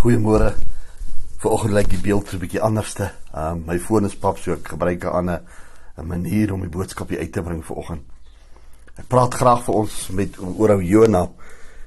Goeiemôre. Vanoggend lyk die beeld so 'n bietjie anderste. Ehm um, my foon is pap so ek gebruik 'n ander 'n manier om die boodskap uit te bring vanoggend. Ek praat graag vir ons met oor ou Jona.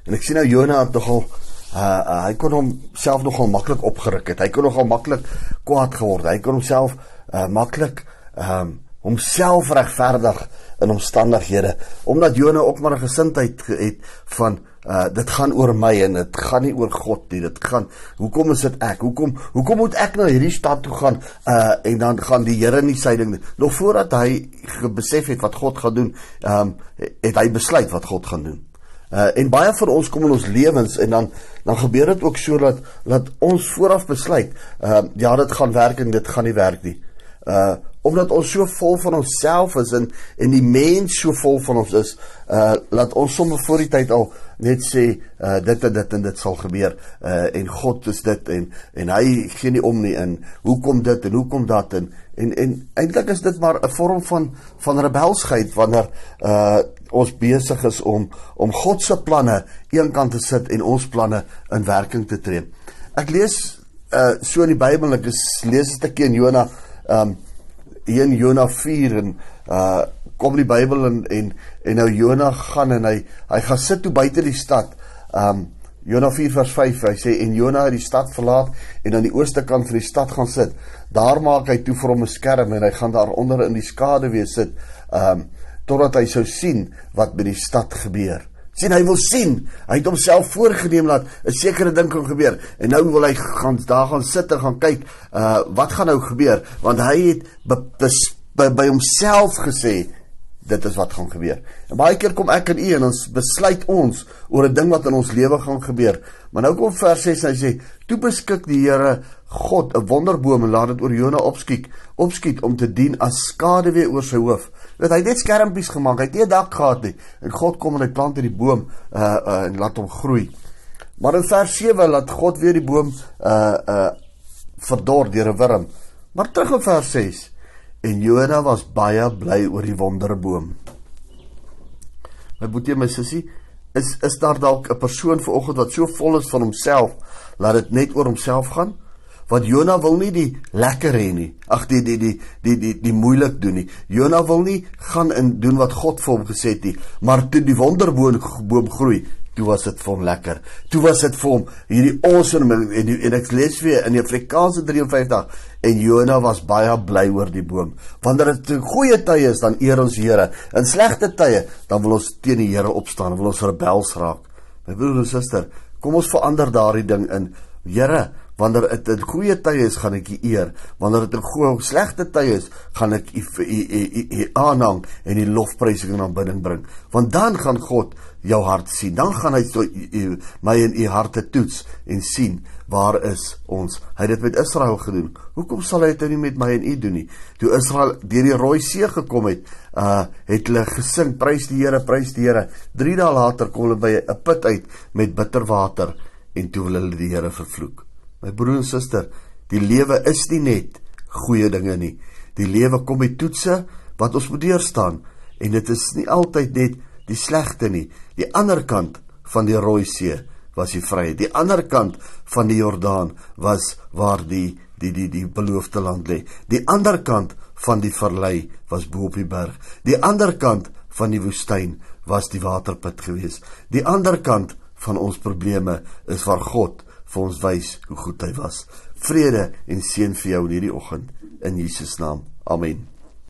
En ek sien nou Jona het nogal uh, uh hy kon homself nogal maklik opgeruk het. Hy kon nogal maklik kwaad geword. Hy kon homself uh maklik ehm um, homself regverdig in omstandighede omdat Jona ook maar 'n gesindheid het van uh dit gaan oor my en dit gaan nie oor God nie dit gaan hoekom is dit ek? Hoekom hoekom moet ek na hierdie stad toe gaan uh en dan gaan die Here nie sy ding nog voordat hy besef het wat God gaan doen um het hy besluit wat God gaan doen. Uh en baie van ons kom in ons lewens en dan dan gebeur dit ook so dat dat ons vooraf besluit uh ja dit gaan werk en dit gaan nie werk nie. Uh omdat ons so vol van onsself is en en die mens so vol van ons is, uh laat ons sommer voor die tyd al net sê uh dit en dit en dit sal gebeur uh en God is dit en en hy gee nie om nie in hoekom dit en hoekom dat en en en eintlik is dit maar 'n vorm van van rebelsheid wanneer uh ons besig is om om God se planne eenkant te sit en ons planne in werking te tree. Ek lees uh so in die Bybel, ek lees 'n stukkie in Jona um 1 Jona 4 en uh kom die Bybel en en en nou Jona gaan en hy hy gaan sit toe buite die stad. Um Jona 4 vers 5 hy sê en Jona het die stad verlaat en aan die ooste kant van die stad gaan sit. Daar maak hy toe vir hom 'n skerm en hy gaan daar onder in die skade weer sit. Um totdat hy sou sien wat met die stad gebeur sien hy wil sien. Hy het homself voorgeneem dat 'n sekere ding kan gebeur. En nou wil hy gaan daar gaan sit en gaan kyk uh wat gaan nou gebeur? Want hy het be, be, by, by homself gesê dit is wat gaan gebeur en baie keer kom ek en u en ons besluit ons oor 'n ding wat in ons lewe gaan gebeur maar nou kom vers 6 hy sê toe beskik die Here God 'n wonderboom en laat dit oor Jona opskiet opskiet om te dien as skade weer oor sy hoof dat hy net skermpies gemaak het, nie 'n dak gehad nie. En God kom en hy plant hierdie boom uh uh en laat hom groei. Maar in vers 7 laat God weer die boom uh uh verdor deur 'n wurm. Maar terug in vers 6 en Jona was baie bly oor die wonderboom. My boetie my sussie, is is daar dalk 'n persoon vanoggend wat so vol is van homself, laat dit net oor homself gaan? want Jona wil nie die lekker hê nie. Ag die die die die die die moeilik doen nie. Jona wil nie gaan in doen wat God vir hom gesê het nie, maar toe die wonderboom boom groei, toe was dit vir hom lekker. Toe was dit vir hom hierdie awesome en die, en ek lees weer in die Afrikaanse 53 en Jona was baie bly oor die boom. Wanneer dit goeie tye is, dan eer ons Here. In slegte tye, dan wil ons teen die Here opstaan, wil ons rebels raak. My broer en suster, kom ons verander daardie ding in. Here, wanneer dit in goeie tye is gaan ek u eer. Wanneer dit in goeie slegte tye is gaan ek u u aanhang en die lofprysing en aanbidding bring. Want dan gaan God jou hart sien. Dan gaan hy so u my in u harte toets en sien waar is ons. Hy het dit met Israel gedoen. Hoekom sal hy dit nou nie met my en u doen nie? Toe Israel deur die rooi see gekom het uh het hulle gesing prys die Here prys die Here. 3 dae later kom hulle by 'n put uit met bitter water en toe wil hulle die Here vervloek My broer en suster, die lewe is nie net goeie dinge nie. Die lewe kom met toetse wat ons moet deurstaan en dit is nie altyd net die slegte nie. Die ander kant van die Rooi See was die vryheid. Die ander kant van die Jordaan was waar die die die die beloofde land lê. Die ander kant van die verlei was bo op die berg. Die ander kant van die woestyn was die waterput geweest. Die ander kant van ons probleme is waar God vir ons wys hoe goed hy was. Vrede en seën vir jou in hierdie oggend in Jesus naam. Amen.